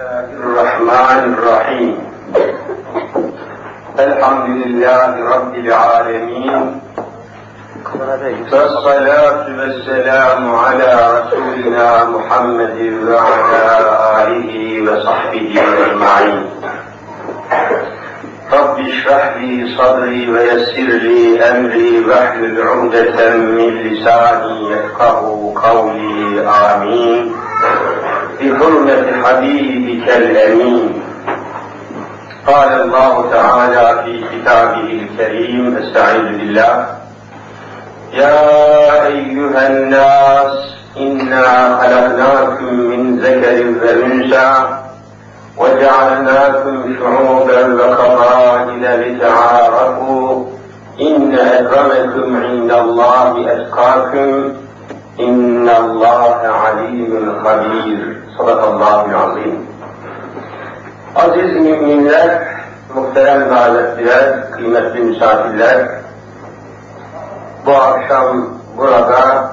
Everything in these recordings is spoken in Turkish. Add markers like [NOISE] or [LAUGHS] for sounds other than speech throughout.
الرحمن الرحيم الحمد لله رب العالمين والصلاة والسلام على رسولنا محمد وعلى آله وصحبه أجمعين رب اشرح لي صدري ويسر لي أمري واحلل عقدة من لساني يفقه قولي آمين بحرمة حبيبك الأمين. قال الله تعالى في كتابه الكريم أستعيذ بالله. يا أيها الناس إنا خلقناكم من ذكر وأنثى وجعلناكم شعوبا وقبائل لتعارفوا. إن أكرمكم عند الله أتقاكم. إن الله عليم خبير. Sadakallahu azim. Aziz müminler, muhterem davetliler, kıymetli misafirler, bu akşam burada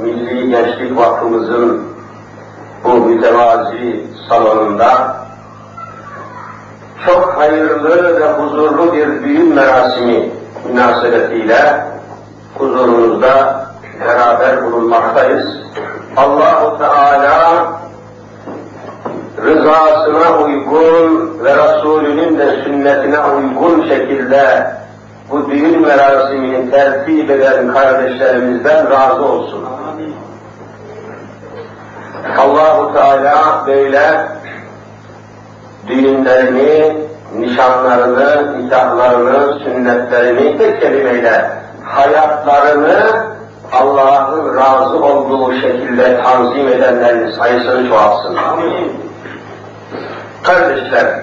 Milli Gençlik Vakfımızın bu mütevazi salonunda çok hayırlı ve huzurlu bir düğün merasimi münasebetiyle huzurunuzda beraber bulunmaktayız. Allahu Teala rızasına uygun ve Resulünün de sünnetine uygun şekilde bu düğün merasimini tertip eden kardeşlerimizden razı olsun. Allahu Teala böyle düğünlerini, nişanlarını, nikahlarını, sünnetlerini tek kelimeyle hayatlarını Allah'ın razı olduğu şekilde tanzim edenlerin sayısını çoğalsın. Amin. Kardeşler,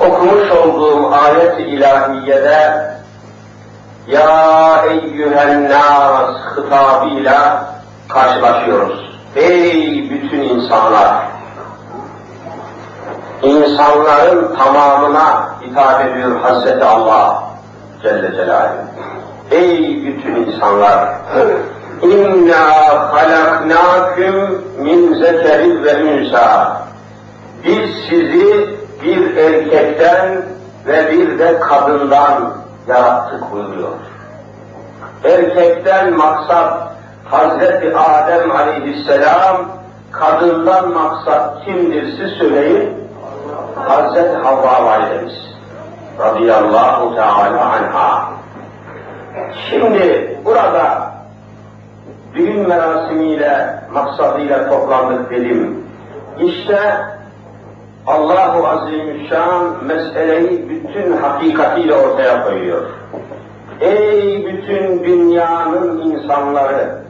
okumuş olduğum ayet-i ilahiyede Ya eyyühen nas hitabıyla karşılaşıyoruz. Ey bütün insanlar! İnsanların tamamına hitap ediyor Hazreti Allah Celle Celaluhu. Ey bütün insanlar! İnna halaknâküm min zekerin ve ünsa. Biz sizi bir erkekten ve bir de kadından yarattık buyuruyor. Erkekten maksat Hazreti Adem aleyhisselam, kadından maksat kimdir siz söyleyin? Hazreti Havva validemiz radıyallahu teala anha. Şimdi burada düğün merasimiyle, maksadıyla toplandık dedim. İşte Allahu Azimüşşan meseleyi bütün hakikatiyle ortaya koyuyor. Ey bütün dünyanın insanları!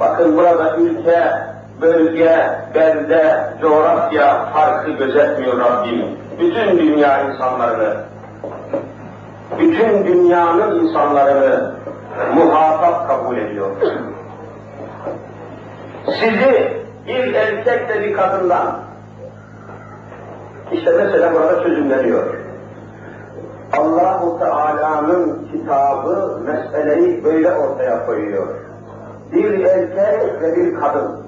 Bakın burada ülke, bölge, belde, coğrafya farkı gözetmiyor Rabbim. Bütün dünya insanlarını, bütün dünyanın insanlarını muhatap kabul ediyor. Sizi bir erkekle bir kadından, işte mesela burada çözümleniyor. Allahu Teala'nın kitabı meseleyi böyle ortaya koyuyor. Bir erkek ve bir kadın.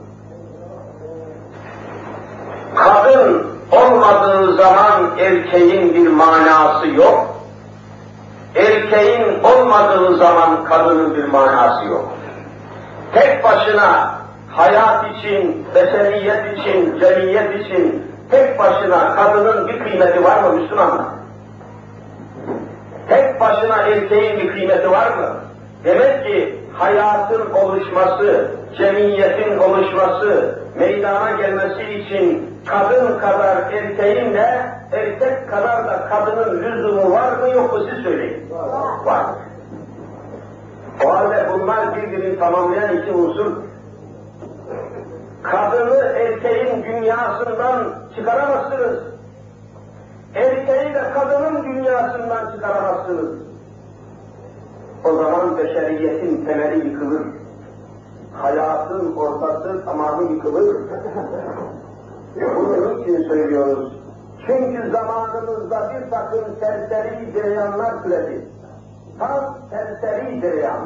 Kadın olmadığı zaman erkeğin bir manası yok. Erkeğin olmadığı zaman kadının bir manası yok. Tek başına hayat için, beşeriyet için, cemiyet için tek başına kadının bir kıymeti var mı Müslümanlar? Tek başına erkeğin bir kıymeti var mı? Demek ki hayatın oluşması, cemiyetin oluşması, meydana gelmesi için kadın kadar erkeğin de erkek kadar da kadının lüzumu var mı yok mu siz söyleyin. Var. var. O halde bunlar birbirini tamamlayan iki unsur. Kadını erkeğin dünyasından çıkaramazsınız. Erkeği de kadının dünyasından çıkaramazsınız. O zaman beşeriyetin temeli yıkılır. Hayatın ortası tamamı yıkılır. Bunu niçin söylüyoruz? Çünkü zamanımızda bir takım serseri cereyanlar türedi. Tam serseri cereyan.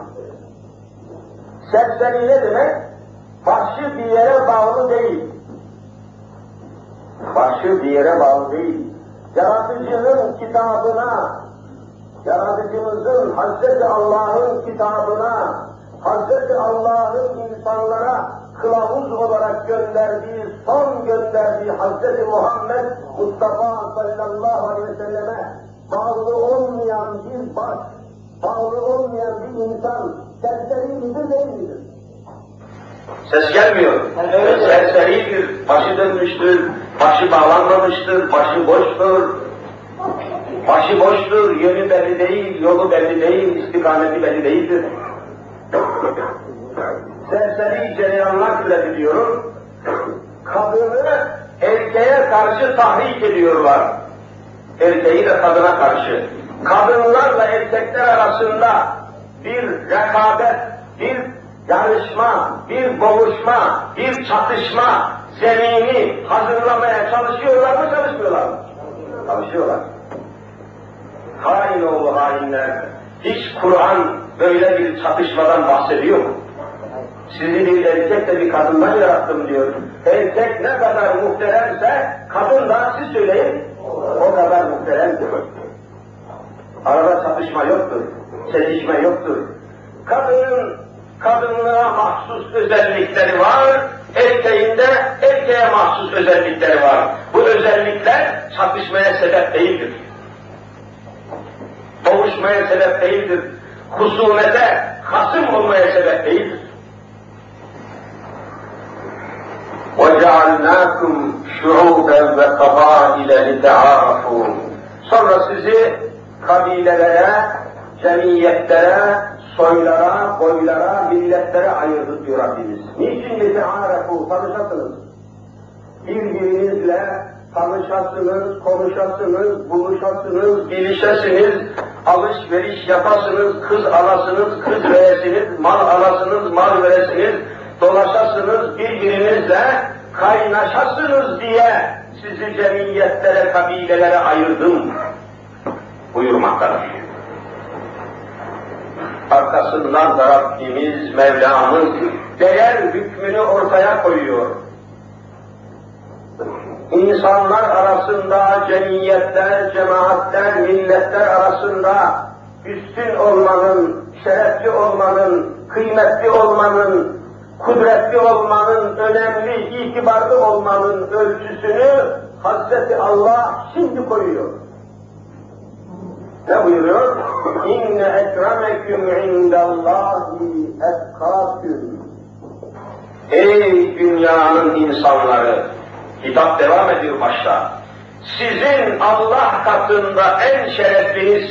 Serseri ne demek? Başı bir yere bağlı değil. Başı bir yere bağlı değil. Yaratıcının kitabına, Yaratıcımızın Hazreti Allah'ın kitabına, Hazreti Allah'ın insanlara kılavuz olarak gönderdiği, son gönderdiği Hazreti Muhammed Mustafa sallallahu aleyhi ve selleme bağlı olmayan bir baş, bağlı olmayan bir insan serseri midir değil midir? Ses gelmiyor. Evet. Serseridir, başı dönmüştür, başı bağlanmamıştır, başı boştur, başı boştur, yönü belli değil, yolu belli değil, istikameti belli değildir. Serseri cereyanlar sürebiliyorum. Kadını erkeğe karşı tahrik ediyorlar. Erkeği de kadına karşı. Kadınlarla erkekler arasında bir rekabet, bir yarışma, bir boğuşma, bir çatışma zemini hazırlamaya çalışıyorlar mı, çalışmıyorlar mı? Çalışıyorlar. Hain oğlu hainler, hiç Kur'an böyle bir çatışmadan bahsediyor mu? Sizi bir erkekle bir kadından yarattım diyor. Erkek ne kadar muhteremse, kadın da siz söyleyin, o kadar muhteremdir. Arada çatışma yoktur, çelişme yoktur. Kadının kadınlığa mahsus özellikleri var, erkeğinde erkeğe mahsus özellikleri var. Bu özellikler çatışmaya sebep değildir. Boğuşmaya sebep değildir. Husumete, hasım olmaya sebep değildir. وَجَعَلْنَاكُمْ شُعُوبًا وَقَبَائِلَ لِتَعَارَفُوا Sonra sizi kabilelere, cemiyetlere, soylara, boylara, milletlere ayırdı diyor Rabbimiz. Niçin yetehârefû? Tanışasınız. Birbirinizle tanışasınız, konuşasınız, buluşasınız, bilişesiniz, alışveriş yapasınız, kız alasınız, kız veresiniz, mal alasınız, mal veresiniz, dolaşasınız, birbirinizle kaynaşasınız diye sizi cemiyetlere, kabilelere ayırdım buyurmaktadır. Arkasından da Rabbimiz, Mevlamız değer hükmünü ortaya koyuyor. İnsanlar arasında, cemiyetler, cemaatler, milletler arasında üstün olmanın, şerefli olmanın, kıymetli olmanın, kudretli olmanın, önemli, itibarlı olmanın ölçüsünü Hazreti Allah şimdi koyuyor. Ne buyuruyor? İnne ekremeküm indallahi etkâküm. Ey dünyanın insanları! Hitap devam ediyor başta. Sizin Allah katında en şerefliniz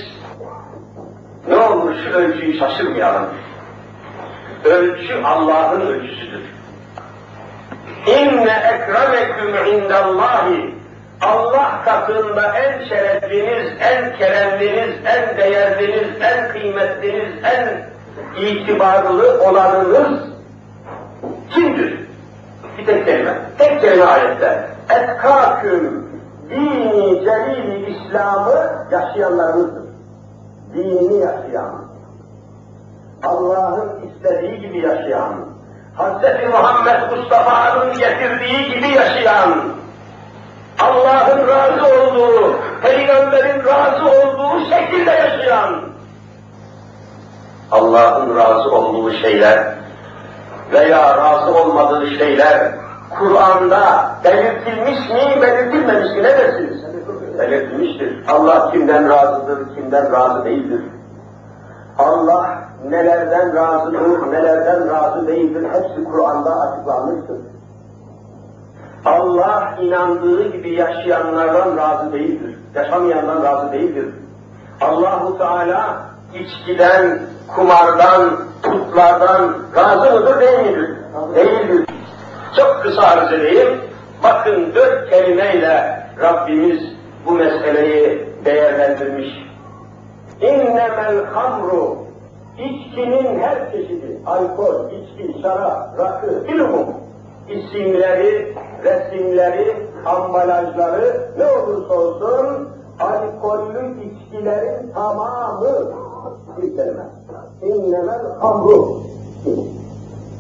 ne olur şu ölçüyü şaşırmayalım ölçü Allah'ın ölçüsüdür. İnne ekremeküm indallahi Allah katında en şerefliniz, en keremliniz, en değerliniz, en kıymetliniz, en itibarlı olanınız kimdir? Bir tek kelime, tek kelime ayette. Etkâküm, dini celil İslam'ı yaşayanlarınızdır. Dini yaşayan, Allah'ın istediği gibi yaşayan, Hz. Muhammed Mustafa'nın getirdiği gibi yaşayan, Allah'ın razı olduğu, Peygamberin razı olduğu şekilde yaşayan, Allah'ın razı olduğu şeyler veya razı olmadığı şeyler Kur'an'da belirtilmiş mi, belirtilmemiş mi ne dersiniz? Belirtilmiştir. Allah kimden razıdır, kimden razı değildir. Allah nelerden razıdır, nelerden razı değildir, hepsi Kur'an'da açıklanmıştır. Allah inandığı gibi yaşayanlardan razı değildir, yaşamayandan razı değildir. Allahu Teala içkiden, kumardan, putlardan razı mıdır değil midir? Değildir. Çok kısa arz edeyim. Bakın dört kelimeyle Rabbimiz bu meseleyi değerlendirmiş. İnnemel hamru İçkinin her çeşidi, alkol, içki, şarap, rakı, bilumum, isimleri, resimleri, ambalajları ne olursa olsun alkollü içkilerin tamamı bir kelime. İnnemel hamru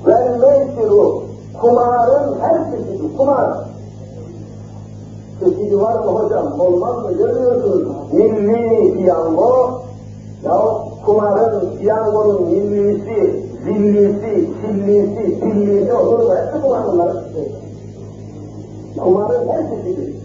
vel meysiru kumarın her çeşidi kumar çeşidi var mı hocam? Olmaz mı? Görmüyorsunuz. Milli piyango, ya kumarın, piyangonun millisi, zillisi, sillisi, pillisi olur mu? Hepsi kullanırlar. Kumarın her çeşidi.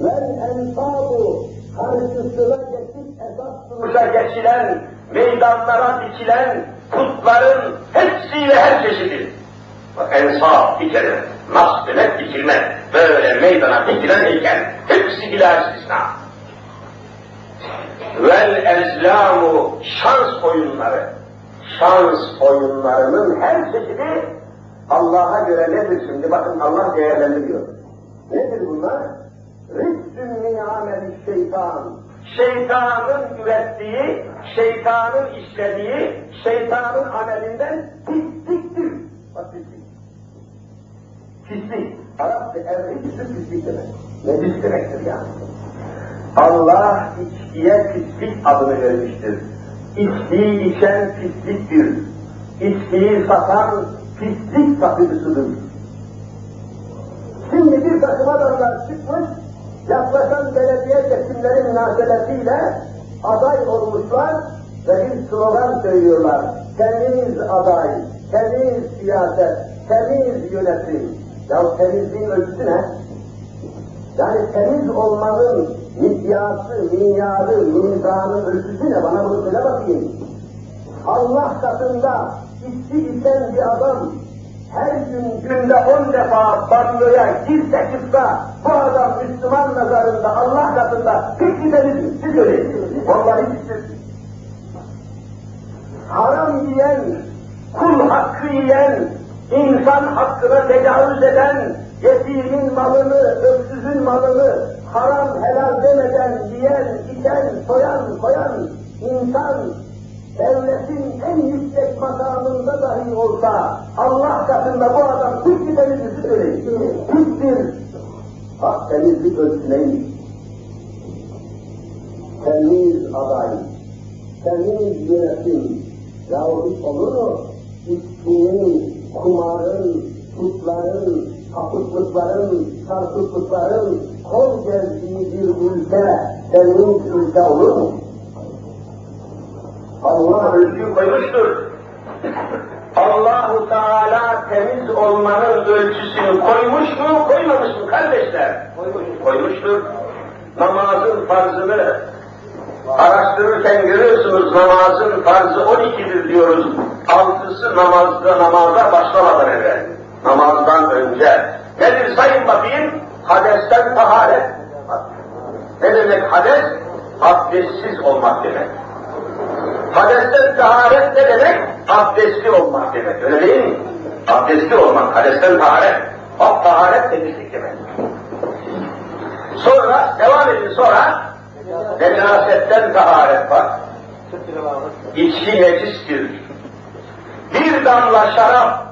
Vel ensabu karşısına geçip esas Kuşa geçilen, meydanlara dikilen putların hepsiyle her çeşidi. Bak ensaf bir kere, nas demek dikilmek, böyle meydana dikilen heykel, hepsi bila istisna. Vel ezlamu şans oyunları, şans oyunlarının her çeşidi Allah'a göre nedir şimdi? Bakın Allah değerlendiriyor. Nedir bunlar? Rüssün min ameli şeytan. Şeytanın ürettiği, şeytanın işlediği, şeytanın amelinden pisliktir. Bak pislik. Pislik. Arapça er-rüssü pislik demek. Necis demektir yani. Allah içkiye pislik adını vermiştir. İçkiyi içen pisliktir. İçkiyi satan pislik satıcısıdır. Şimdi bir takım adamlar çıkmış, yaklaşan belediye seçimleri münasebetiyle aday olmuşlar ve bir slogan söylüyorlar. Temiz aday, temiz siyaset, temiz yönetim. Ya temizliğin ölçüsü ne? Yani temiz olmanın mikyası, minyarı, mizanı, ölçüsü ne? Bana bunu söyle bakayım. Allah katında içki içen bir adam her gün günde on defa banyoya girse çıksa bu adam Müslüman nazarında Allah katında hiç gideriz? Siz söyleyin. Vallahi hiçbir. Haram yiyen, kul hakkı yiyen, insan hakkına tecavüz eden, yetimin malını, öksüzün malını haram helal demeden yiyen, içen, soyan, koyan insan devletin en yüksek makamında dahi olsa Allah katında bu adam hiç giderinizi söyleyin. Hiçbir hak temizlik ölçüleyin. Temiz aday, temiz yönetim. Yahu hiç olur mu? İçkinin, kumarın, putların, kapıklıkların, çarpıklıkların kol gezdiği bir ülke, temiz ülke olur mu? Allah ölçüyü koymuştur. Allahu Teala temiz olmanın ölçüsünü koymuş mu, koymamış mı kardeşler? Koymuş. Koymuştur. Namazın farzını araştırırken görüyorsunuz namazın farzı 12'dir diyoruz. Altısı namazda namaza başlamadan evvel. Namazdan önce. Nedir sayın bakayım? Hadesten taharet. Ne demek hades? Abdestsiz olmak demek. Hadesten taharet ne demek? Abdestli olmak demek, öyle değil mi? Abdestli olmak, hadesten taharet. Bak taharet temizlik demek. Sonra, devam edin sonra, necasetten taharet bak. İçki necistir. Bir damla şarap,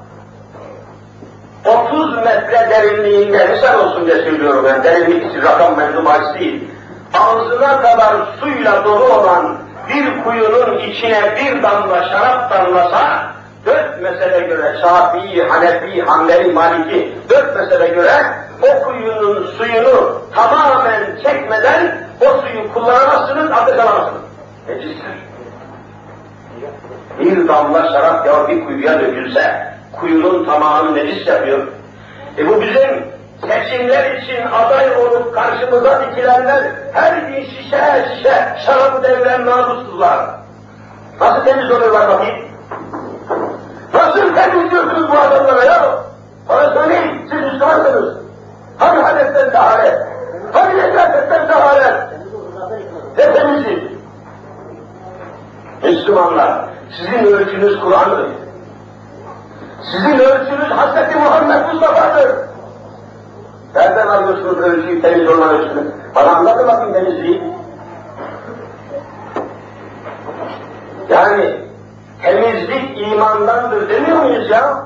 30 metre derinliğinde, misal olsun diye söylüyorum ben, derinlik için rakam mevzu değil. Ağzına kadar suyla dolu olan bir kuyunun içine bir damla şarap damlasa, dört mesele göre Şafii, Hanefi, Hanbeli, Maliki, dört mesele göre o kuyunun suyunu tamamen çekmeden o suyu kullanamazsınız, abdest alamazsınız. Necistir. Bir damla şarap ya bir kuyuya dökülse, kuyunun tamamını necis yapıyor. E bu bizim seçimler için aday olup karşımıza dikilenler her gün şişe şişe şarabı deviren namussuzlar. Nasıl temiz oluyorlar bakayım? Nasıl temizliyorsunuz bu adamlara ya? Bana söyleyin, siz Müslümansınız. Hani hadesten taharet? Hani necasetten taharet? Ne temizlik? Müslümanlar, sizin ölçünüz Kur'an'dır. Sizin ölçünüz Hz. Muhammed Mustafa'dır. Nereden alıyorsunuz ölçüyü, temiz olma ölçüsünü? Bana anlatın bakayım temizliği. Yani temizlik imandandır demiyor muyuz ya?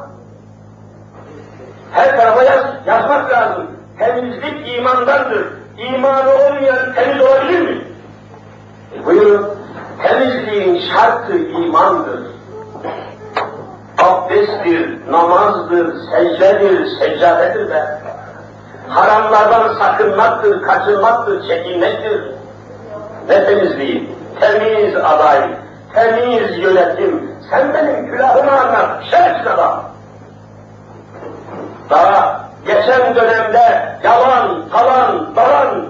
Her tarafa yaz, yazmak lazım. Temizlik imandandır. İmanı olmayan temiz olabilir mi? E buyurun. Temizliğin şartı imandır. Abdesttir, namazdır, secdedir, seccadedir be. Haramlardan sakınmaktır, kaçınmaktır, çekinmektir. Ne temizliği, temiz aday, temiz yönetim, sen benim külahımı anlat, şerefsiz adam. Daha geçen dönemde yalan, talan, dalan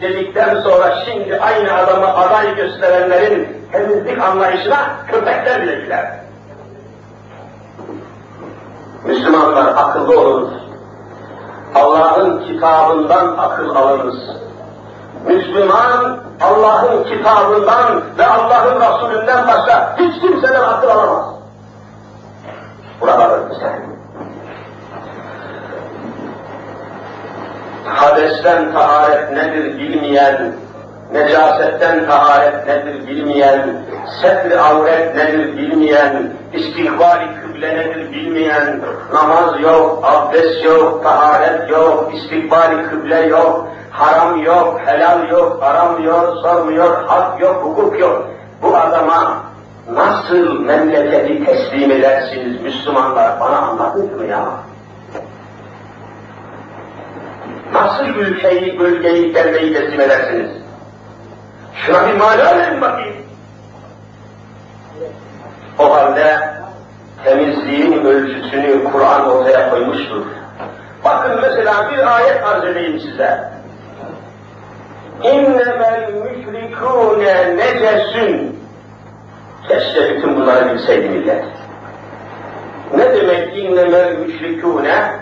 dedikten sonra şimdi aynı adamı aday gösterenlerin temizlik anlayışına köpekler bile gider. Müslümanlar akıllı olunuz. Allah'ın kitabından akıl alınız. Müslüman Allah'ın kitabından ve Allah'ın Resulünden başka hiç kimseden akıl alamaz. Buraları güzel. Hadesten taharet nedir bilmeyen, necasetten taharet nedir bilmeyen, setri avret nedir bilmeyen, kıble nedir bilmeyen, namaz yok, abdest yok, taharet yok, istikbali kıble yok, haram yok, helal yok, aramıyor, sormuyor, hak yok, hukuk yok. Bu adama nasıl memleketi teslim edersiniz Müslümanlar? Bana anlatın mı ya? Nasıl ülkeyi, bölgeyi, devleyi teslim edersiniz? Şuna bir mana verin bakayım. O halde temizliğin ölçüsünü Kur'an ortaya koymuştur. Bakın mesela bir ayet arz edeyim size. İnnemel müşrikûne necesün. Keşke bütün bunları bilseydi millet. Ne demek innemel müşrikûne?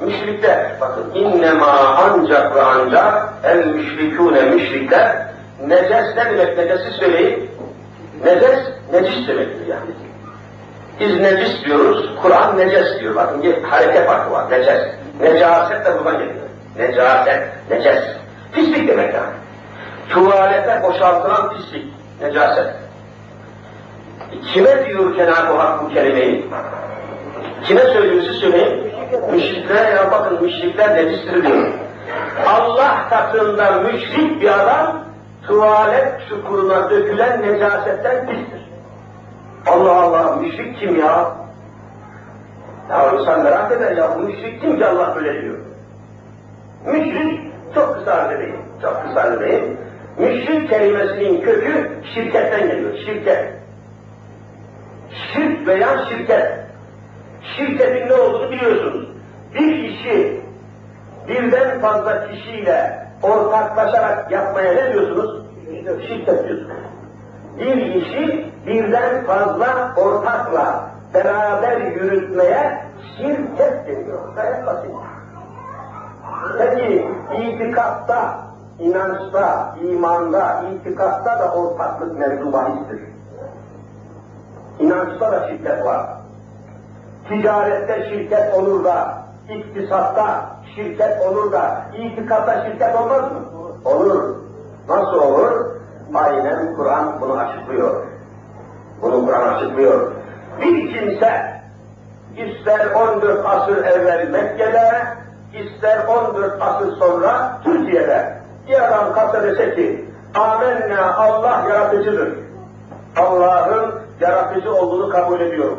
Müşrikler, bakın innema ancak ve ancak el müşrikûne müşrikler neces ne demek necesi söyleyin? Neces, necis demektir yani. Biz necis diyoruz, Kur'an neces diyor. Bakın bir hareket farkı var, neces. Necaset de buradan geliyor. Necaset, neces. Pislik demek yani. Tuvalete boşaltılan pislik, necaset. Kime diyor Cenab-ı Hak bu kelimeyi? Kime söylüyorsa söyleyin. Müşrikler ya bakın müşrikler necistir diyor. Allah katında müşrik bir adam tuvalet çukuruna dökülen necasetten pistir. Allah Allah müşrik kim ya? Ya insan merak eder ya bu müşrik kim ki Allah böyle diyor. Müşrik çok kısa edeyim, çok kısa edeyim. Müşrik kelimesinin kökü şirketten geliyor, şirket. Şirk veya şirket. Şirketin ne olduğunu biliyorsunuz. Bir işi birden fazla kişiyle ortaklaşarak yapmaya ne diyorsunuz? Şirket diyorsunuz. Bir işi birden fazla ortakla beraber yürütmeye şirket deniyor. Gayet basit. Peki itikatta, inançta, imanda, itikatta da ortaklık mevzu bahistir. İnançta da şirket var. Ticarette şirket olur da, iktisatta şirket olur da, itikatta şirket olmaz mı? Olur. Nasıl olur? Aynen Kur'an bunu açıklıyor. Bunu Kur'an açıklıyor. Bir kimse ister 14 asır evvel Mekke'de, ister 14 asır sonra Türkiye'de bir adam kalsa dese ki amenna Allah yaratıcıdır. Allah'ın yaratıcı olduğunu kabul ediyorum.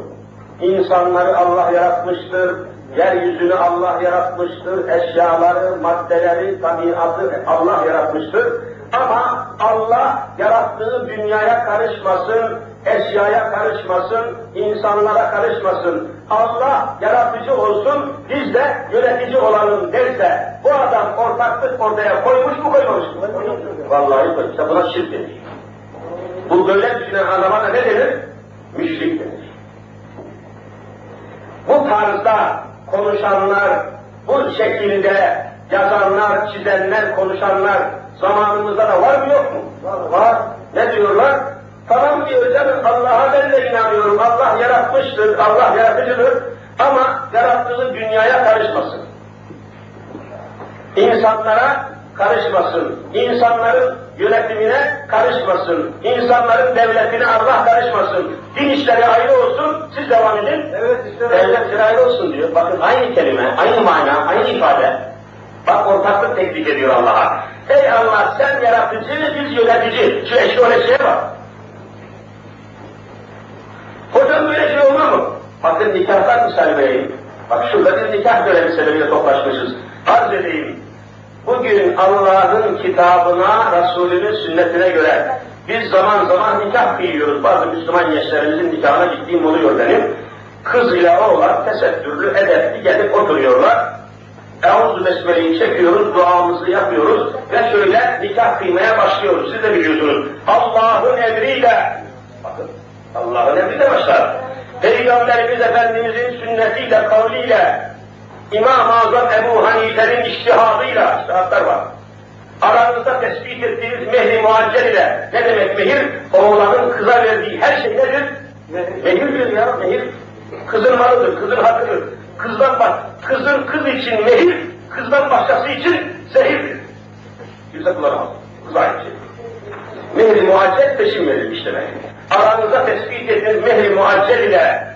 İnsanları Allah yaratmıştır, yeryüzünü Allah yaratmıştır, eşyaları, maddeleri, tabiatı Allah yaratmıştır. Ama Allah yarattığı dünyaya karışmasın, eşyaya karışmasın, insanlara karışmasın. Allah yaratıcı olsun, biz de yönetici olalım derse, bu adam ortaklık ortaya koymuş mu koymamış mı? Vallahi koymuş. İşte buna şirk denir. Bu böyle düşünen adama da ne denir? Müşrik denir. Bu tarzda konuşanlar, bu şekilde yazanlar, çizenler, konuşanlar zamanımızda da var mı yok mu? Var. Ne diyorlar? Tamam diyor canım Allah'a ben de inanıyorum. Allah yaratmıştır, Allah yaratıcıdır. Ama yarattığı dünyaya karışmasın. İnsanlara karışmasın. İnsanların yönetimine karışmasın. İnsanların devletine Allah karışmasın. Din işleri ayrı olsun, siz devam edin. Evet işte. Devletleri ayrı olsun diyor. Bakın aynı kelime, aynı mana, aynı ifade. Bak ortaklık teklif ediyor Allah'a. Ey Allah sen yaratıcı, biz yönetici. Şu eşkolesiye bak. Hocam böyle şey olur mu? Bakın nikahlar misal vereyim. Bak şurada bir nikah dönemi sebebiyle toplaşmışız. Arz edeyim. Allah'ın kitabına, Resulünün sünnetine göre biz zaman zaman nikah kıyıyoruz. Bazı Müslüman gençlerimizin nikahına gittiğim oluyor benim. Kız ile oğlan tesettürlü, edepli gelip oturuyorlar. Euzu Besmele'yi çekiyoruz, duamızı yapıyoruz ve şöyle nikah kıymaya başlıyoruz. Siz de biliyorsunuz. Allah'ın emriyle, bakın Allah'ın emriyle başlar. Peygamberimiz Efendimizin sünnetiyle, kavliyle, İmam-ı Azam Ebu Hanife'nin iştihadıyla, iştihatlar var. Aranızda tespit ettiğiniz mehri muaccel ile, ne demek mehir? Oğlanın kıza verdiği her şey nedir? Mehirdir ya, mehir. Kızın malıdır, kızın hakkıdır. Kızdan bak, kızın kız için mehir, kızdan başkası için zehirdir. Yüzde kullanamaz. Kız aynı şey. Mehri muaccel peşin verilmiş demek. Aranızda tespit ettiğiniz mehri muaccel ile,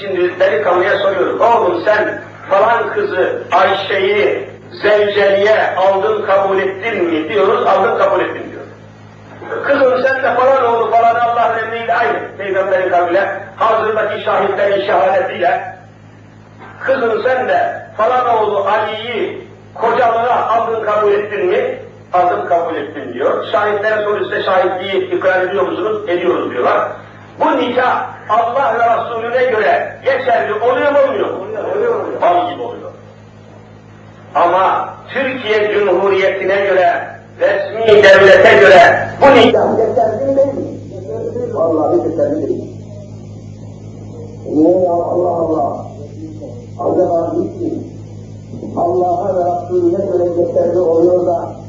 şimdi delikanlıya soruyoruz, oğlum sen falan kızı Ayşe'yi zevceliğe aldın kabul ettin mi diyoruz, aldın kabul ettim diyor. Kızım sen de falan oğlu falan Allah'ın emriyle aynı peygamberin kavliyle, hazırdaki şahitlerin şehadetiyle, kızım sen de falan oğlu Ali'yi kocalığa aldın kabul ettin mi? Aldım kabul ettim diyor. Şahitlere soruyorsa şahitliği ikrar ediyor musunuz? Ediyoruz diyorlar. Bu nikah Allah ve Resulüne göre geçerli oluyor mu olmuyor mu? Oluyor. Bal gibi oluyor. Ama Türkiye Cumhuriyeti'ne göre, resmi devlete göre bu nikah Geçerli değil. Vallahi geçerli değil. Niye ya Allah Allah? Acaba niçin? Allah'a ve Resulüne göre geçerli oluyor da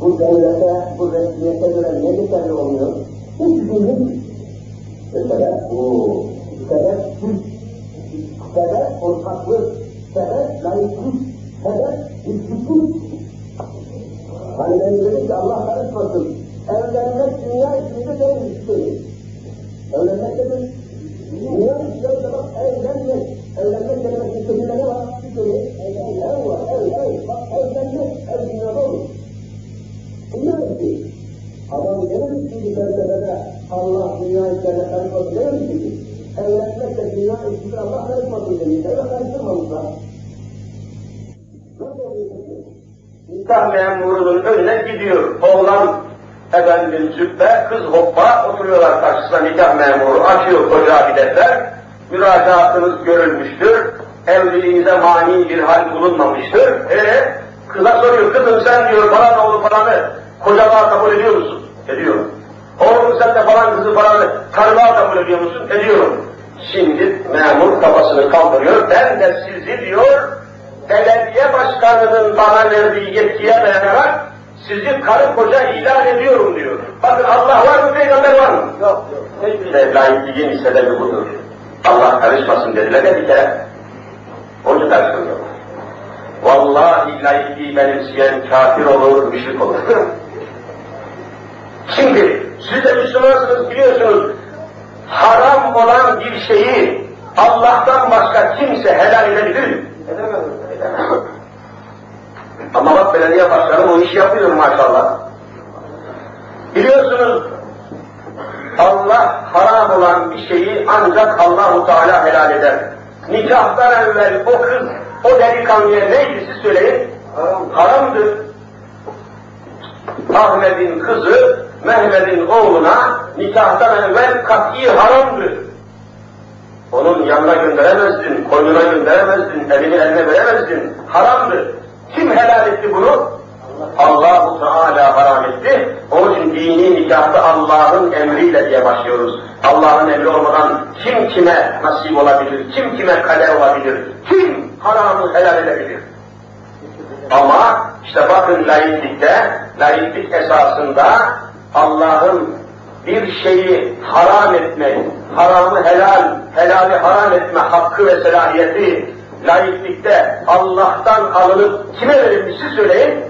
bu devlete, bu resmiyete göre ne geçerli oluyor? Hiç bilmiyorum. Sebep bu. Sebep Türk. Sebep ortaklık. Sebep layıklık. Sebep hizmetlik. Hani ben dedim ki Allah karışmasın. Evlenmek dünya içinde değil işte. Evlenmek dedim. Dünya içinde bak evlenmek. Evlenmek demek istediğinde ne var? Bir kere ev var, Adam gelir ki bir felsefede Allah dünya içinde karışmasın mi ki? Evlenmek dünya içinde Allah karışmasın demiş. Evet karıştırmamışlar. Nikah memurunun önüne gidiyor. Oğlan efendim züppe, kız hoppa oturuyorlar karşısında nikah memuru. Açıyor koca bir defter. Müracaatınız görülmüştür. Evliliğinize mani bir hal bulunmamıştır. E kıza soruyor, kızım sen diyor falan oğlu falanı kocalığa kabul ediyor musun? Ediyorum. Oğlum sen de falan kızı falanı karılığa kabul ediyor musun? Ediyorum. Şimdi memur kafasını kaldırıyor. Ben de sizi diyor belediye başkanının bana verdiği yetkiye dayanarak sizi karı koca ilan ediyorum diyor. Bakın Allah var mı, peygamber var mı? Yok. İşte laikliğin sebebi budur. Allah karışmasın dediler de bir kere. Onu karışmıyor. Vallahi laikliği benimseyen kafir olur, müşrik olur. [LAUGHS] Şimdi siz de Müslümansınız biliyorsunuz. Haram olan bir şeyi Allah'tan başka kimse helal edebilir mi? Edemez. Ama bak belediye başkanı o işi yapıyor maşallah. Biliyorsunuz Allah haram olan bir şeyi ancak Allahu Teala helal eder. Nikahtan evvel o kız, o delikanlıya neydi siz söyleyin? Haram. Haramdır. Ahmet'in kızı Mehmet'in oğluna nikahtan evvel kat'i haramdır. Onun yanına gönderemezdin, koynuna gönderemezdin, evini eline veremezdin. Haramdır. Kim helal etti bunu? Allah-u Teala haram etti. Onun için dini nikahta Allah'ın emriyle diye başlıyoruz. Allah'ın emri olmadan kim kime nasip olabilir, kim kime kader olabilir, kim haramı helal edebilir? Ama işte bakın laiklikte, laiklik esasında Allah'ın bir şeyi haram etmek, haramı helal, helali haram etme hakkı ve selahiyeti laiklikte Allah'tan alınıp kime verilmiş siz söyleyin?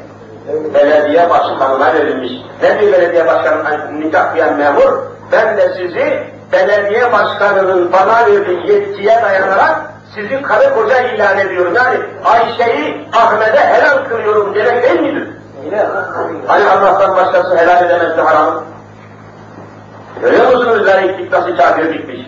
Belediye başkanına verilmiş. Ne diyor belediye başkanı nikah diyen memur? Ben de sizi belediye başkanının bana verdiği yetkiye dayanarak sizi karı koca ilan ediyorum. Yani Ayşe'yi Ahmet'e helal kılıyorum demek değil midir? Hani Allah'tan başkası helal edemezdi haramı? Görüyor musunuz laiklik nasıl kafirlikmiş?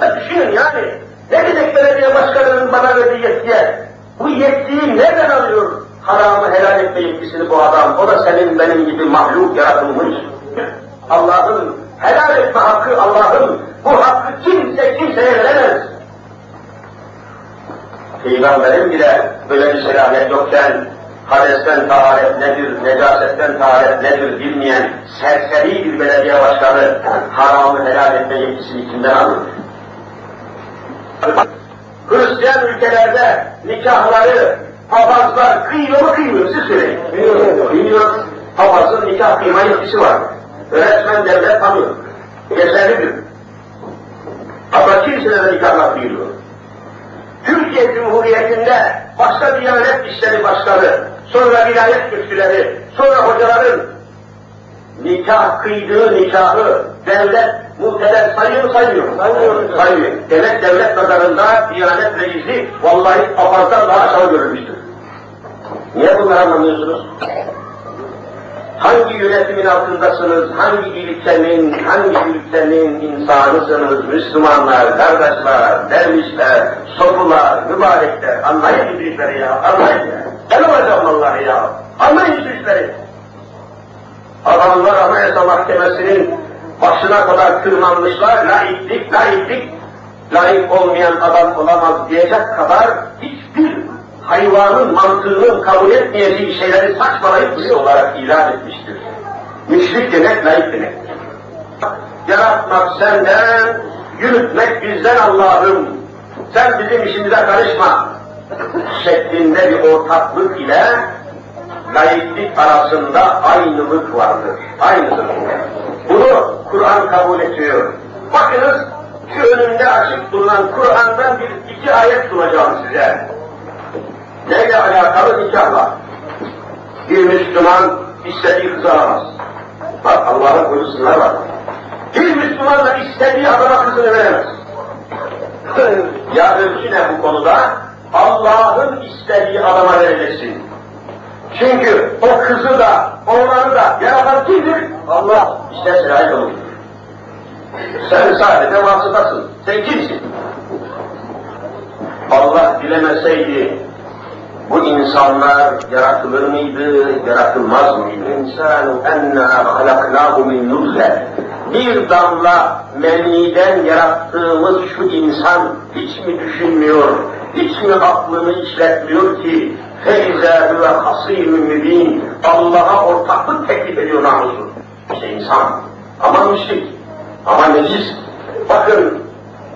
Ya düşünün yani, ne dedik belediye başkanının bana verdiği yetkiye? Bu yetkiyi nereden alıyor? haramı helal etme yetkisini bu adam, o da senin benim gibi mahluk yaratılmış. Allah'ın helal etme hakkı Allah'ın, bu hakkı kimse kimseye veremez. Peygamberin bile böyle bir selamet yokken, hadesten taharet nedir, necasetten taharet nedir bilmeyen serseri bir belediye başkanı haramı helal etme yetkisini kimden alır? Hristiyan ülkelerde nikahları papazlar kıyıyor mu kıymıyor siz söyleyin. Kıyıyor. Kıyıyor. Papazın nikah kıyma yetkisi var. Resmen devlet tanıyor. Geçerlidir. Ama kimselere nikahlar kıyılıyor. Türkiye Cumhuriyeti'nde başka Diyanet İşleri Başkanı, sonra vilayet müftüleri, sonra hocaların nikah kıydığı nikahı devlet muhteler sayıyor mu? Sayıyor. Sayıyor. Demek devlet nazarında Diyanet reisi vallahi papazdan daha aşağı görülmüştür. Niye bunları anlamıyorsunuz? Hangi yönetimin altındasınız, hangi ilkenin, hangi ülkenin insanısınız, Müslümanlar, kardeşler, dervişler, sofular, mübarekler, anlayın şu işleri ya, anlayın ya. Ben olacağım vallahi ya, anlayın şu işleri. Adamlar Anayasa Mahkemesi'nin başına kadar tırmanmışlar, laiklik, laiklik, layık olmayan adam olamaz diyecek kadar hiçbir hayvanın mantığının kabul etmeyeceği şeyleri saçmalayıp bir olarak ilan etmiştir. Müşrik demek layık demektir. Yaratmak senden, yürütmek bizden Allah'ım. Sen bizim işimize karışma. Şeklinde bir ortaklık ile laiklik arasında aynılık vardır. Aynıdır. Bunu Kur'an kabul ediyor. Bakınız şu önümde açık bulunan Kur'an'dan bir iki ayet sunacağım size. Neyle alakalı nikahla? Bir Müslüman istediği kızı alamaz. Bak Allah'ın koyusunlar var. Bir Müslüman da istediği adama kızını veremez. [LAUGHS] ya ölçü ne bu konuda? Allah'ın istediği adama vereceksin. Çünkü o kızı da, oğlanı da yaratan kimdir? Allah. İşte sırayı olur. Sen sadece vasıtasın. Sen kimsin? Allah dilemeseydi bu insanlar yaratılır mıydı, yaratılmaz mıydı? İnsanu enna halaknahu min nuzle. Bir damla meniden yarattığımız şu insan hiç mi düşünmüyor, hiç mi aklını işletmiyor ki feize huve hasim mübin Allah'a ortaklık teklif ediyor namusun. İşte insan. Ama müşrik. Ama necis. Bakın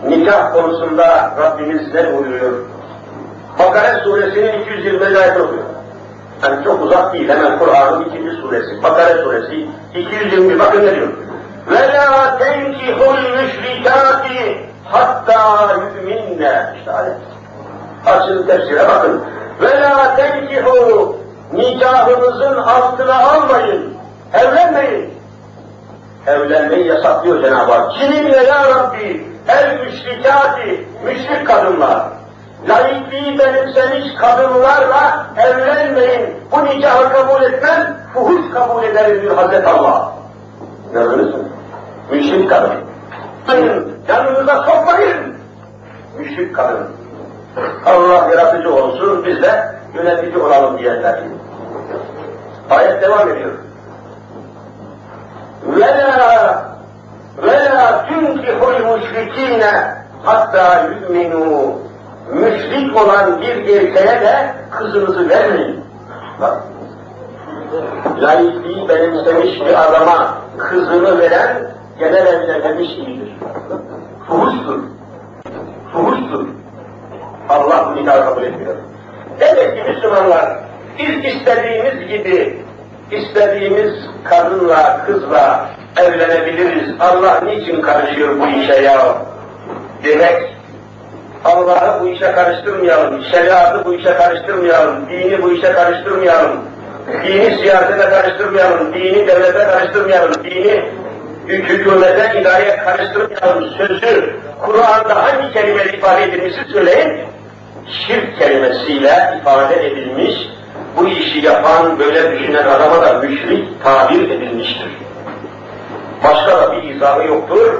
nikah konusunda Rabbimiz ne buyuruyor? Bakara suresinin 220 ayet oluyor. Yani çok uzak değil, hemen Kur'an'ın ikinci suresi, Bakara suresi 220, bakın ne diyor? وَلَا تَنْكِحُ الْمُشْرِكَاتِ hatta yu'minne. İşte ayet. Açın tefsire bakın. وَلَا تَنْكِحُ nikahınızın altına almayın, evlenmeyin. Evlenmeyi yasaklıyor Cenab-ı Hak. Kiminle ya Rabbi? El müşrikati, müşrik kadınlar laikliği benimsemiş kadınlarla evlenmeyin, bu nikahı kabul etmem, fuhuş kabul ederim diyor Hazreti Allah. Gördünüz mü? Müşrik kadın. Yanınıza sokmayın! Müşrik kadın. Allah yaratıcı olsun, biz de yönetici olalım diyenler. Ayet devam ediyor. وَلَا وَلَا تُنْكِحُ الْمُشْرِك۪ينَ hatta يُؤْمِنُوا müşrik olan bir erkeğe de kızınızı vermeyin. Bak, laikliği benimsemiş bir adama kızını veren genel evlenmemiş değildir. Fuhuştur. Fuhuştur. Allah bu nikahı kabul etmiyor. Demek ki Müslümanlar biz istediğimiz gibi istediğimiz kadınla, kızla evlenebiliriz. Allah niçin karışıyor bu işe ya? Demek Allah'ı bu işe karıştırmayalım, şeriatı bu işe karıştırmayalım, dini bu işe karıştırmayalım, dini siyasete karıştırmayalım, dini devlete karıştırmayalım, dini hükümete, idareye karıştırmayalım sözü Kur'an'da hangi kelimeyle ifade edilmişse söyleyin, şirk kelimesiyle ifade edilmiş, bu işi yapan, böyle düşünen adama da müşrik tabir edilmiştir. Başka da bir izahı yoktur.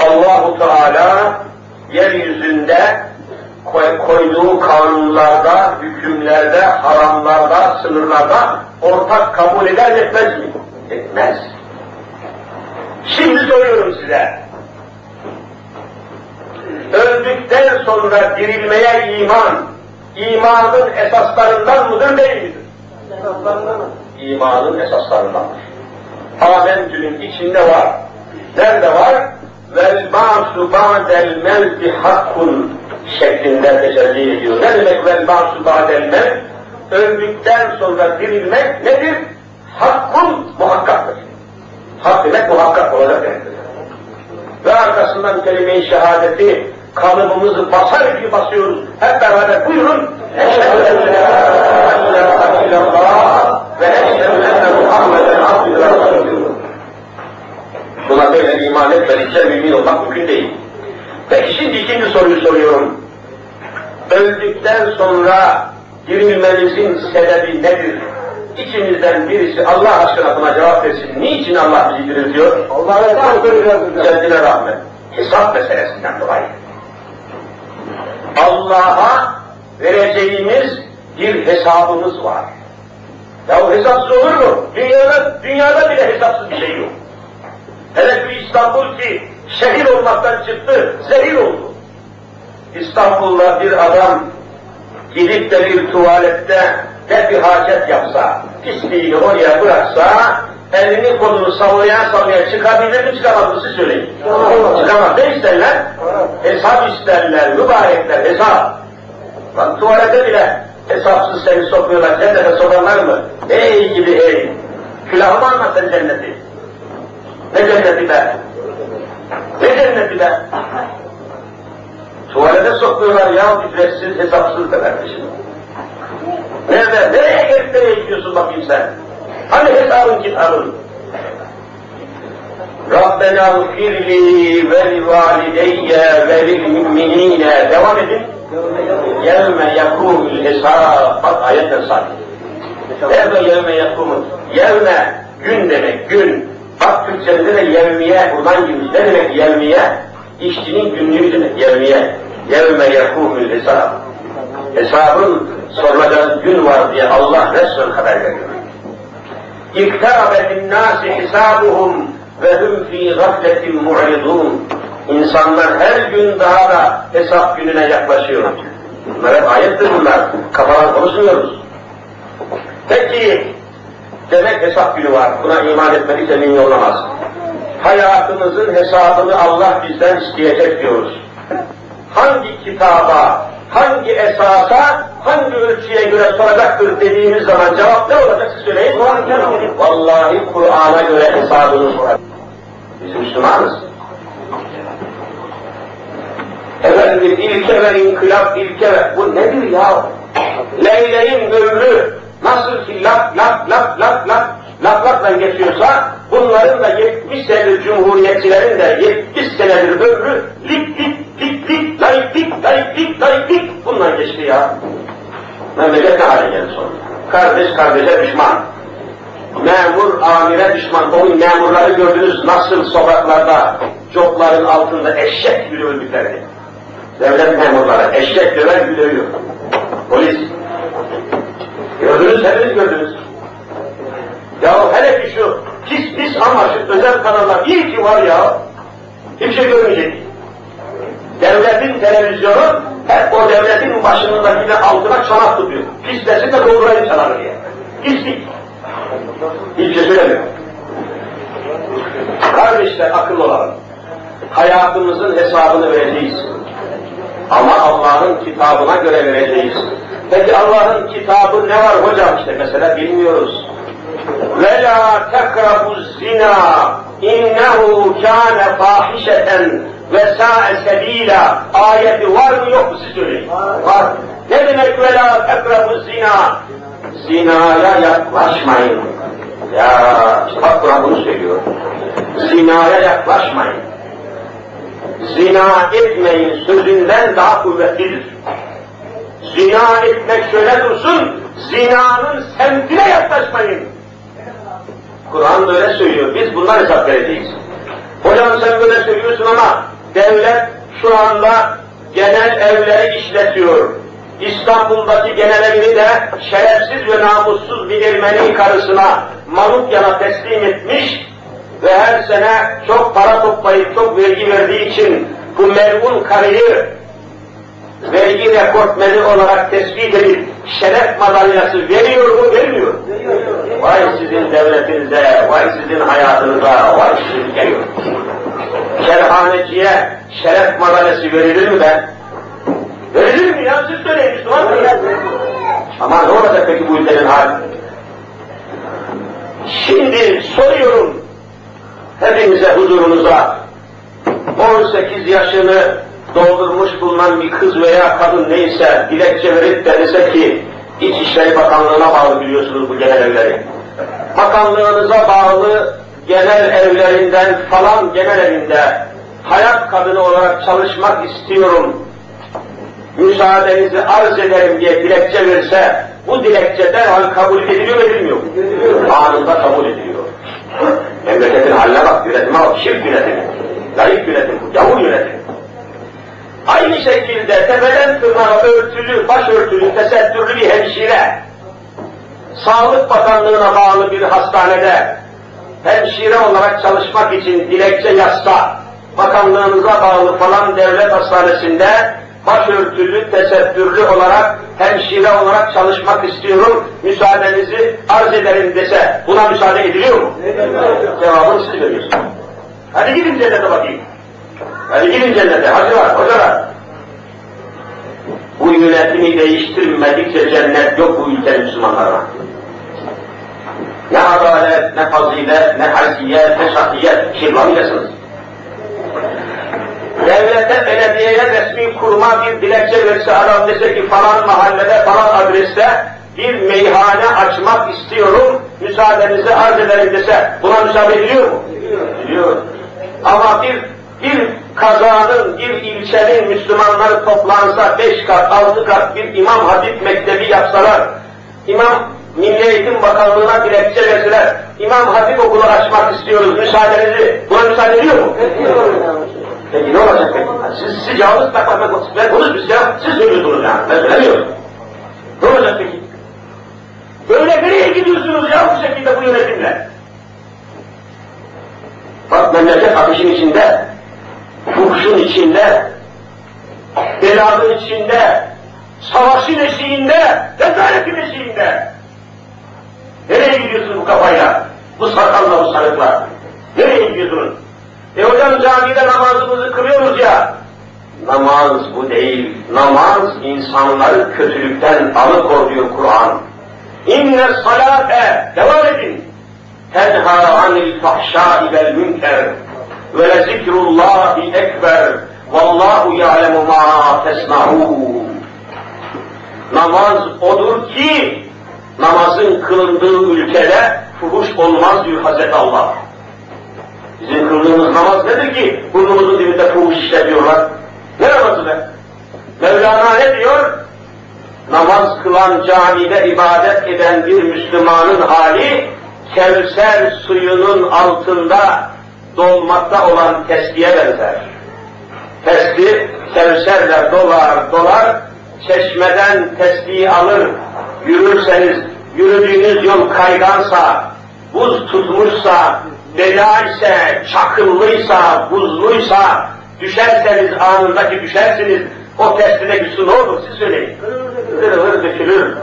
Allahu Teala yeryüzünde koy- koyduğu kanunlarda, hükümlerde, haramlarda, sınırlarda ortak kabul eder etmez mi? Etmez. Şimdi soruyorum size. Öldükten sonra dirilmeye iman, imanın esaslarından mıdır değil midir? İmanın esaslarındandır. Amentü'nün içinde var. Nerede var? Vel ba'su ba'del mevti hakkun şeklinde tecelli ediyor. Ne demek vel ba'su ba'del mevt? Öldükten sonra dirilmek nedir? Hakkun muhakkaktır. Hak demek muhakkak olacak demektir. Ve arkasından kelime-i şehadeti kalıbımızı basar gibi basıyoruz. Hep beraber buyurun. Eşhedü en la ilahe illallah ve Buna böyle iman etmedikçe mümin olmak mümkün değil. Peki şimdi ikinci soruyu soruyorum. Öldükten sonra dirilmenizin sebebi nedir? İçinizden birisi Allah aşkına buna cevap versin. Niçin Allah bizi diriltiyor? Allah'a emanet Kendine rahmet. Hesap meselesinden dolayı. Allah'a vereceğimiz bir hesabımız var. Ya hesapsız olur mu? Dünyada, dünyada bile hesapsız bir şey yok. Hele bir İstanbul ki şehir olmaktan çıktı, zehir oldu. İstanbul'da bir adam gidip de bir tuvalette ne bir hacet yapsa, pisliğini oraya bıraksa, elini kolunu sallaya sallaya çıkabilir mi çıkamaz mı söyleyin. Çıkamaz. Ne isterler? Hesap isterler, mübarekler, hesap. Bak tuvalete bile hesapsız seni sokuyorlar, cennete sokanlar mı? Ey gibi ey! Külahımı anlat sen cenneti. Ne cenneti be? Ne cenneti be? Tuvalete sokuyorlar ya ücretsiz, hesapsız da kardeşim. Nerede? Nereye gelip nereye gidiyorsun bakayım sen? Hani hesabın kitabın? Rabbena gfirli ve li valideyye ve lil müminine. Devam edin. Yevme yakumul hesab. Bak ayetten sahip. Nerede yevme yakumul? Yevme, gün demek, gün. Bak Türkçe'de de yevmiye, buradan girmiş. Ne demek yevmiye? İşçinin günlüğü demek, yevmiye. Yevme yakumul hesab. Hesabın sorulacağı gün var diye Allah Resul haber veriyor. İktarabe linnâsi hisabuhum ve hum fî gafletin mu'ridûn. İnsanlar her gün daha da hesap gününe yaklaşıyor. Bunlar hep ayettir bunlar. Kafadan konuşmuyoruz. Peki, demek hesap günü var. Buna iman etmedikse emin olamaz. Hayatımızın hesabını Allah bizden isteyecek diyoruz. Hangi kitaba, hangi esasa, hangi ölçüye göre soracaktır dediğimiz zaman cevap ne olacak siz söyleyin? Vallahi Kur'an'a göre hesabını sorar. Biz Müslümanız. Efendim ilke ve inkılap ilke ve bu nedir ya? Leyleğin ömrü nasıl ki lak lak lak lak lak lakla geçiyorsa bunların da 70 senedir cumhuriyetçilerin de 70 senedir ömrü lik lik lik lik layıklik layıklik layıklik bundan geçti ya. Memleket ne hale geldi sonra? Kardeş kardeşe düşman. Memur amire düşman. Onun memurları gördünüz nasıl sokaklarda copların altında eşek gibi öldüklerini. Devlet memurları eşek döver gibi. Polis. Gördünüz, hepiniz gördünüz. Ya hele ki şu pis pis şu özel kanallar iyi ki var ya. Hiçbir şey görmeyecek. Devletin televizyonu hep o devletin başındakine altına çanak tutuyor. Pislesin de doldurayım çanağı diye. Pislik. Hiçbir şey söylemiyor. Kardeşler akıllı olalım. Hayatımızın hesabını vereceğiz. Ama Allah'ın kitabına göre vereceğiz. Peki Allah'ın kitabı ne var hocam? işte mesela bilmiyoruz. Ve la tekrahu zina innehu kâne fâhişeten ve sa'e sebîlâ ayeti var mı yok mu siz söyleyin? Var. Ne demek ve la tekrahu zina? Zinaya yaklaşmayın. Ya işte bak Kur'an bunu söylüyor. Zinaya yaklaşmayın. Zina etmeyin sözünden daha kuvvetlidir. Zina etmek şöyle dursun, zinanın semtine yaklaşmayın. Kur'an böyle söylüyor, biz bunlar hesap vereceğiz. Hocam sen böyle söylüyorsun ama devlet şu anda genel evleri işletiyor. İstanbul'daki genel evini de şerefsiz ve namussuz bir Ermeni karısına Malukya'na teslim etmiş ve her sene çok para toplayıp çok vergi verdiği için bu melun karıyı vergi rekortmeni olarak tespit edip şeref madalyası veriyor mu, vermiyor? Vay sizin devletinize, vay sizin hayatınıza, vay sizin geliyor. Şerhaneciye şeref madalyası verilir mi be? Verilir mi ya? Siz söyleyin Müslüman? Ama ne olacak peki bu ülkenin hali? Şimdi soruyorum hepinize huzurunuza 18 yaşını doldurmuş bulunan bir kız veya kadın neyse dilekçe verip de dese ki İçişleri Bakanlığı'na bağlı biliyorsunuz bu genel evleri. Bakanlığınıza bağlı genel evlerinden falan genel evinde hayat kadını olarak çalışmak istiyorum. Müsaadenizi arz ederim diye dilekçe verse bu dilekçe derhal kabul ediliyor edilmiyor mu? Anında kabul ediliyor. Memleketin haline bak, yönetime bak, şirk yönetimi. Layık yönetim bu, yavur yönetim. Aynı şekilde tepeden tırnağa örtülü, başörtülü, tesettürlü bir hemşire, Sağlık Bakanlığı'na bağlı bir hastanede hemşire olarak çalışmak için dilekçe yazsa, bakanlığınıza bağlı falan devlet hastanesinde başörtülü, tesettürlü olarak, hemşire olarak çalışmak istiyorum, müsaadenizi arz ederim dese, buna müsaade ediliyor mu? Cevabını siz veriyorsunuz. Hadi gidin cennete bakayım. Hadi gidin cennete, hacılar, hocalar. Bu yönetimi değiştirmedikçe cennet yok bu ülke Müslümanlara. Ne adalet, ne fazilet, ne haysiyet, ne şahsiyet, şirlamıyasınız. Devlete, belediyeye resmi kuruma bir dilekçe verse adam dese ki falan mahallede, falan adreste bir meyhane açmak istiyorum, müsaadenizi arz ederim dese buna müsaade ediliyor mu? Ediliyor. Ama bir bir kazanın, bir ilçenin Müslümanları toplansa beş kat, altı kat bir İmam Hatip Mektebi yapsalar, İmam Milli Eğitim Bakanlığı'na dilekçe verseler, İmam Hatip okulu açmak istiyoruz, müsaadenizi, buna müsaade ediyor mu? Peki ne olacak peki? Siz, siz yalnız takmak, ben konuşmuyoruz ya, siz söylüyorsunuz ya, ben söylemiyorum. Ne olacak peki? Böyle nereye gidiyorsunuz ya bu şekilde bu yönetimle? Bak memleket ateşin içinde, fuhuşun içinde, belanın içinde, savaşın eşiğinde, rezaletin eşiğinde. Nereye gidiyorsun bu kafayla? Bu sakalla, bu sarıkla. Nereye gidiyorsun? E hocam camide namazımızı kılıyoruz ya. Namaz bu değil. Namaz insanları kötülükten alıkor diyor Kur'an. İnne salate, devam edin. Tenha anil fahşai vel münker ve le zikrullahi ekber vallahu ya'lemu ma tesna'un. Namaz odur ki namazın kılındığı ülkede fuhuş olmaz diyor Hazreti Allah. Bizim kıldığımız namaz nedir ki burnumuzun dibinde fuhuş işletiyorlar? Ne namazı be? Mevlana ne diyor? Namaz kılan camide ibadet eden bir Müslümanın hali Kevser suyunun altında dolmakta olan testiye benzer. Testi Kevserle dolar dolar, çeşmeden testiyi alır, yürürseniz, yürüdüğünüz yol kaygansa, buz tutmuşsa, bela ise, çakıllıysa, buzluysa, düşerseniz anındaki düşersiniz, o testideki su ne olur siz söyleyin. Kırılır, dökülür.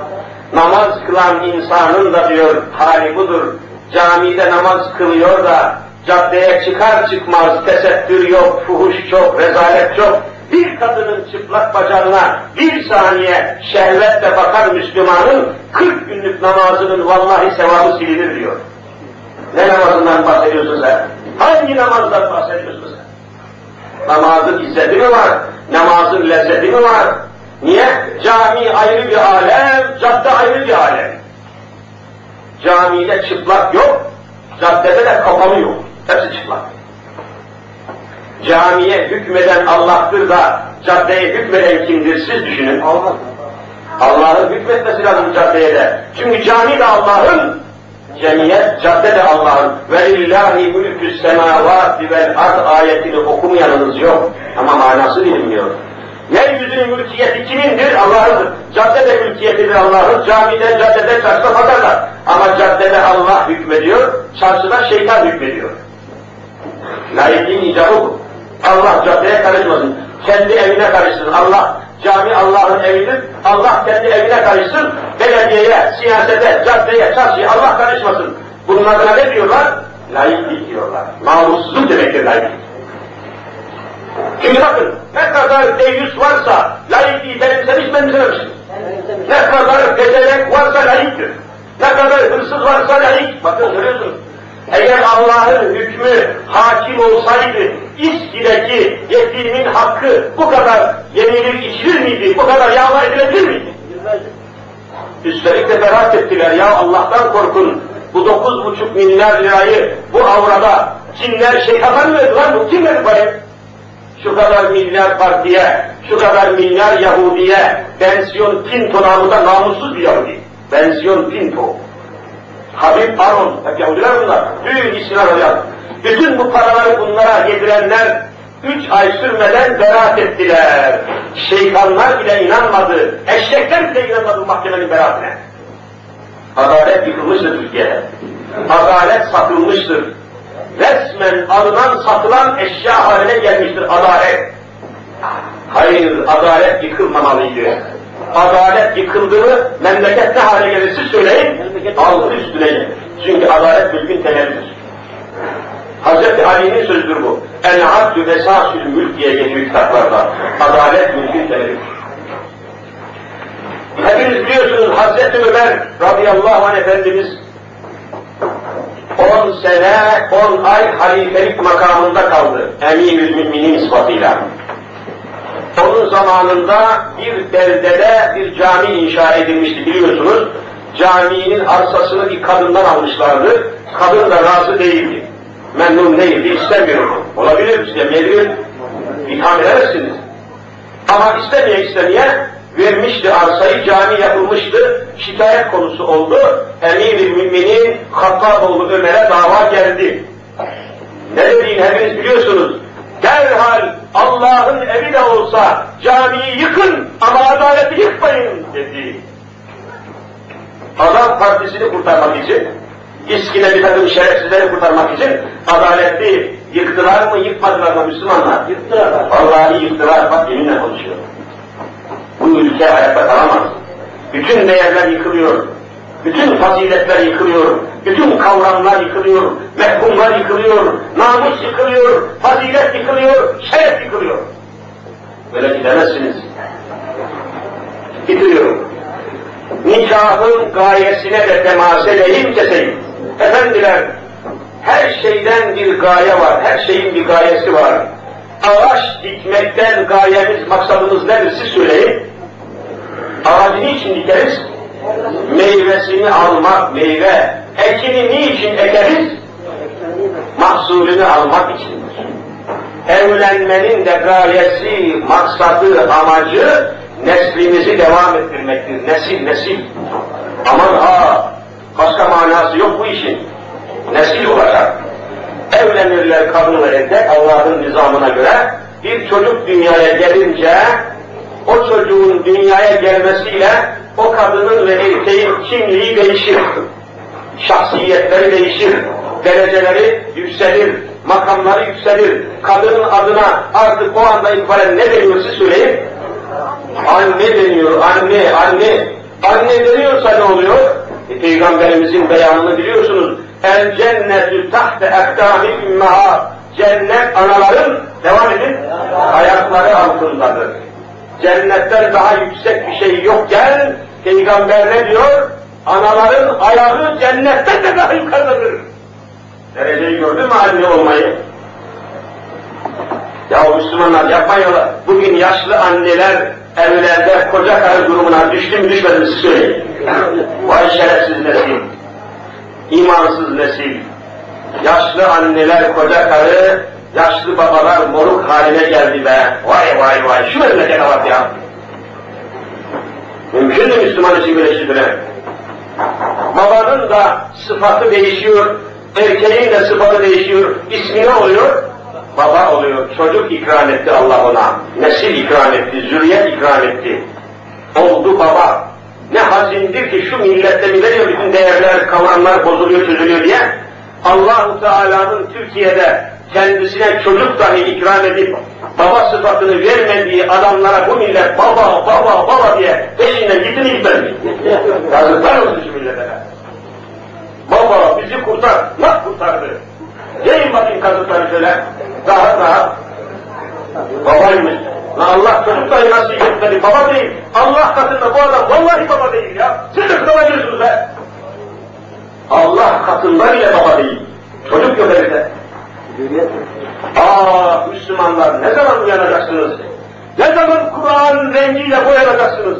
Namaz kılan insanın da diyor hali budur. Camide namaz kılıyor da caddeye çıkar çıkmaz tesettür yok, fuhuş çok, rezalet çok. Bir kadının çıplak bacağına bir saniye şehvetle bakar Müslümanın 40 günlük namazının vallahi sevabı silinir diyor. Ne namazından bahsediyorsun sen? Hangi namazdan bahsediyorsun sen? Namazın izzeti mi var? Namazın lezzeti mi var? Niye? Cami ayrı bir alem, cadde ayrı bir alem. Camide çıplak yok, caddede de kapalı yok. Hepsi çıplak. Camiye hükmeden Allah'tır da caddeye hükmeden kimdir siz düşünün. Allah. Allah'ın hükmetmesi lazım caddeye de. Çünkü cami de Allah'ın, cemiyet, cadde de Allah'ın. Mülkü semavati vel ard ayetini okumayanınız yok. Ama manası bilinmiyor. Yeryüzünün mülkiyeti kimindir? Allah'ın. Caddede mülkiyetidir Allah'ın. Camide, caddede, çarşıda pazarda. Ama caddede Allah hükmediyor, çarşıda şeytan hükmediyor. Laikliğin icabı bu. Allah caddeye karışmasın. Kendi evine karışsın. Allah, cami Allah'ın evidir. Allah kendi evine karışsın. Belediyeye, siyasete, caddeye, çarşıya Allah karışmasın. Bunun adına ne diyorlar? Laiklik diyorlar. Namussuzluk demektir laiklik. Şimdi bakın, ne kadar deyyus varsa laikliği benimsemiş benimsememiş. Ne kadar becerek varsa laiktir. Ne kadar hırsız varsa laik. Bakın görüyorsunuz. Eğer Allah'ın hükmü hakim olsaydı, İSKİ'deki yetimin hakkı bu kadar yenilir içilir miydi, bu kadar yağma edilebilir miydi? Üstelik de beraat ettiler, ya Allah'tan korkun, bu dokuz buçuk milyar lirayı bu avrada cinler şeytanlar mı verdi lan bu kim verdi parayı? Şu kadar milyar partiye, şu kadar milyar Yahudiye, Bensiyon Pinto namında namussuz bir Yahudi. Bensiyon Pinto. Habib Aron, hep Yahudiler bunlar, büyük İslam hocam. Bütün bu paraları bunlara yedirenler, üç ay sürmeden beraat ettiler. Şeytanlar bile inanmadı, eşekler bile inanmadı mahkemenin beraatine. Adalet yıkılmıştır Türkiye'de. Adalet satılmıştır. Resmen alınan satılan eşya haline gelmiştir adalet. Hayır, adalet yıkılmamalıydı. Adalet yıkıldı mı, memleket ne hale gelir siz söyleyin, altı üstüne gelir. Çünkü adalet mülkün temelidir. Hz. Ali'nin sözüdür bu. El abdü vesasül mülk diye geçiyor kitaplarda. Adalet mülkün temelidir. Hepiniz biliyorsunuz Hazreti Ömer radıyallahu anh Efendimiz 10 sene, 10 ay halifelik makamında kaldı. Emirül müminin sıfatıyla. Onun zamanında bir beldede bir cami inşa edilmişti biliyorsunuz. Caminin arsasını bir kadından almışlardı. Kadın da razı değildi. Memnun değildi, istemiyorum. Olabilir, istemeyebilir. İtham edemezsiniz. Ama istemeye istemeye vermişti arsayı, cami yapılmıştı, şikayet konusu oldu. Emir-i Müminin Hattaboğlu Ömer'e dava geldi. Ne dediğini hepiniz biliyorsunuz. Derhal Allah'ın evi de olsa camiyi yıkın ama adaleti yıkmayın dedi. Adam partisini kurtarmak için, İSKİ'de bir takım şerefsizleri kurtarmak için adaleti yıktılar mı yıkmadılar mı Müslümanlar? Yıktılar. Vallahi yıktılar. Bak yeminle konuşuyorum. Bu ülke ayakta kalamaz. Bütün değerler yıkılıyor. Bütün faziletler yıkılıyor. Bütün kavramlar yıkılıyor. Mehkumlar yıkılıyor. Namus yıkılıyor. Fazilet yıkılıyor. Şeref yıkılıyor. Böyle gidemezsiniz. Bitiriyorum. Nikahın gayesine de temas edeyim keseyim. Efendiler, her şeyden bir gaye var. Her şeyin bir gayesi var. Ağaç dikmekten gayemiz, maksadımız nedir siz söyleyin. Ağacı niçin dikeriz? Meyvesini almak, meyve. Ekini niçin ekeriz? Mahsulünü almak içindir. Evlenmenin de gayesi, maksadı, amacı neslimizi devam ettirmektir. Nesil, nesil. Aman ha, başka manası yok bu işin. Nesil olacak. Evlenirler kadın erkek Allah'ın nizamına göre. Bir çocuk dünyaya gelince o çocuğun dünyaya gelmesiyle o kadının ve erkeğin kimliği değişir. Şahsiyetleri değişir. Dereceleri yükselir. Makamları yükselir. Kadının adına artık o anda itibaren ne deniyor siz söyleyin? Anne deniyor, anne, anne. Anne deniyorsa ne oluyor? E, Peygamberimizin beyanını biliyorsunuz. El cennetü tahte ektâmi ümmeha. Cennet anaların, devam edin, ayakları altındadır. Cennetten daha yüksek bir şey yokken, Peygamber ne diyor? Anaların ayağı cennetten de daha yukarıdadır. Dereceyi gördün mü anne olmayı? Ya Müslümanlar yapmayıyorlar. Bugün yaşlı anneler evlerde koca karı durumuna düştü mü düşmedi mi siz söyleyin. Vay şerefsiz nesil, imansız nesil. Yaşlı anneler koca karı, yaşlı babalar moruk haline geldi be. Vay vay vay şu memlekete bak ya. Mümkün mü Müslüman için böyle şey demek? Babanın da sıfatı değişiyor, erkeğin de sıfatı değişiyor. İsmi ne oluyor? baba oluyor, çocuk ikram etti Allah ona, nesil ikram etti, zürriyet ikram etti. Oldu baba. Ne hazindir ki şu millette millet bütün değerler, kavramlar bozuluyor, çözülüyor diye Allahu Teala'nın Türkiye'de kendisine çocuk dahi ikram edip baba sıfatını vermediği adamlara bu millet baba, baba, baba diye peşinden gitmez mi? [LAUGHS] Yazıklar olsun şu millete. Baba bizi kurtar. Nasıl kurtardı? Deyin bakayım kazıkları şöyle. Rahat rahat. Babaymış. Lan Allah çocuk dahi nasıl yetmedi? Baba değil. Allah katında bu adam vallahi baba değil ya. Siz de kızamayıyorsunuz be. Allah katında bile baba değil. Çocuk yok evde. Aa Müslümanlar ne zaman uyanacaksınız? Ne zaman Kur'an rengiyle boyanacaksınız?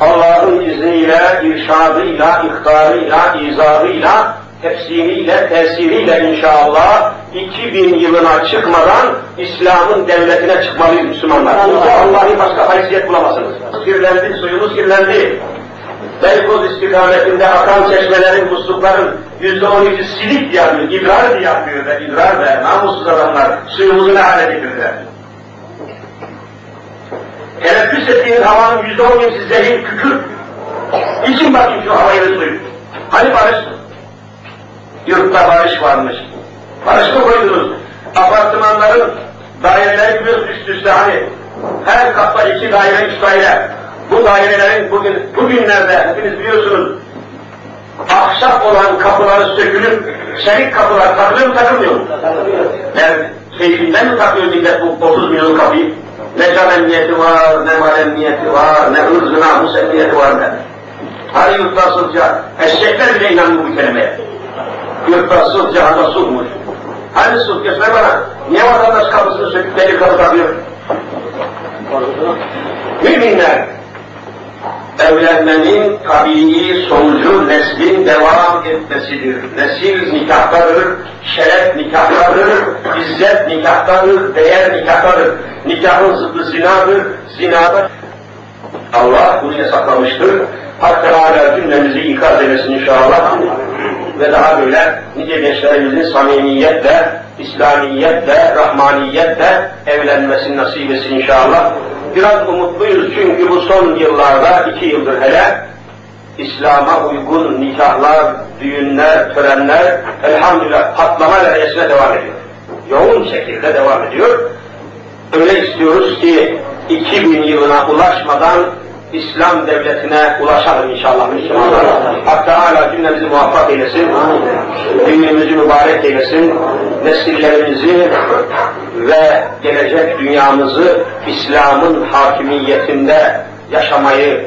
Allah'ın izniyle, irşadıyla, ihtarıyla, izahıyla, tefsiriyle, tesiriyle inşallah 2000 yılına çıkmadan İslam'ın devletine çıkmalıyız Müslümanlar. Allah Allah'ı başka haysiyet bulamazsınız. Kirlendi, suyumuz kirlendi. Beykoz istikametinde akan çeşmelerin, muslukların yüzde on üçü silik yapıyor, idrar diye yapıyor ve idrar ve namussuz adamlar suyumuzu ne hale getirdiler. Teneffüs ettiğiniz havanın yüzde on üçü zehir, kükür. İçin bakayım şu havayı ve suyu. Hani barış? Yurtta barış varmış. Barış mı koydunuz? Apartmanların daireleri biliyoruz üst üste hani her katta iki daire, üç daire. Bu dairelerin bugün, bugünlerde hepiniz biliyorsunuz ahşap olan kapıları sökülüp çelik kapılar takılıyor mu takılmıyor mu? Evet. Keyfinden mi takıyor millet bu 30 milyon kapıyı? Ne can emniyeti var, ne mal emniyeti var, ne ırz namus emniyeti var ne. Hani yurtta sulca, eşekler bile inanmıyor bu kelimeye. Yurtta sulh, cihanda sulhmuş. Hani sulh göster bana, niye vatandaş kapısını söküp deli kapı takıyor? Müminler, evlenmenin tabii sonucu neslin devam etmesidir. Nesil nikahtadır, şeref nikahtadır, izzet nikahtadır, değer nikahtadır. Nikahın zıddı zinadır, zinada Allah bunu yasaklamıştır. Hak Teala cümlemizi ikaz eylesin inşallah. Ve daha böyle nice gençlerimizin samimiyetle, İslamiyetle, Rahmaniyetle evlenmesini nasip etsin inşallah. Biraz umutluyuz çünkü bu son yıllarda, iki yıldır hele, İslam'a uygun nikahlar, düğünler, törenler elhamdülillah patlama derecesine devam ediyor. Yoğun şekilde devam ediyor. Öyle istiyoruz ki 2000 yılına ulaşmadan İslam devletine ulaşalım inşallah Müslümanlar. Hak Teala cümlemizi muvaffak eylesin. Düğünümüzü mübarek eylesin. Nesillerimizi ve gelecek dünyamızı İslam'ın hakimiyetinde yaşamayı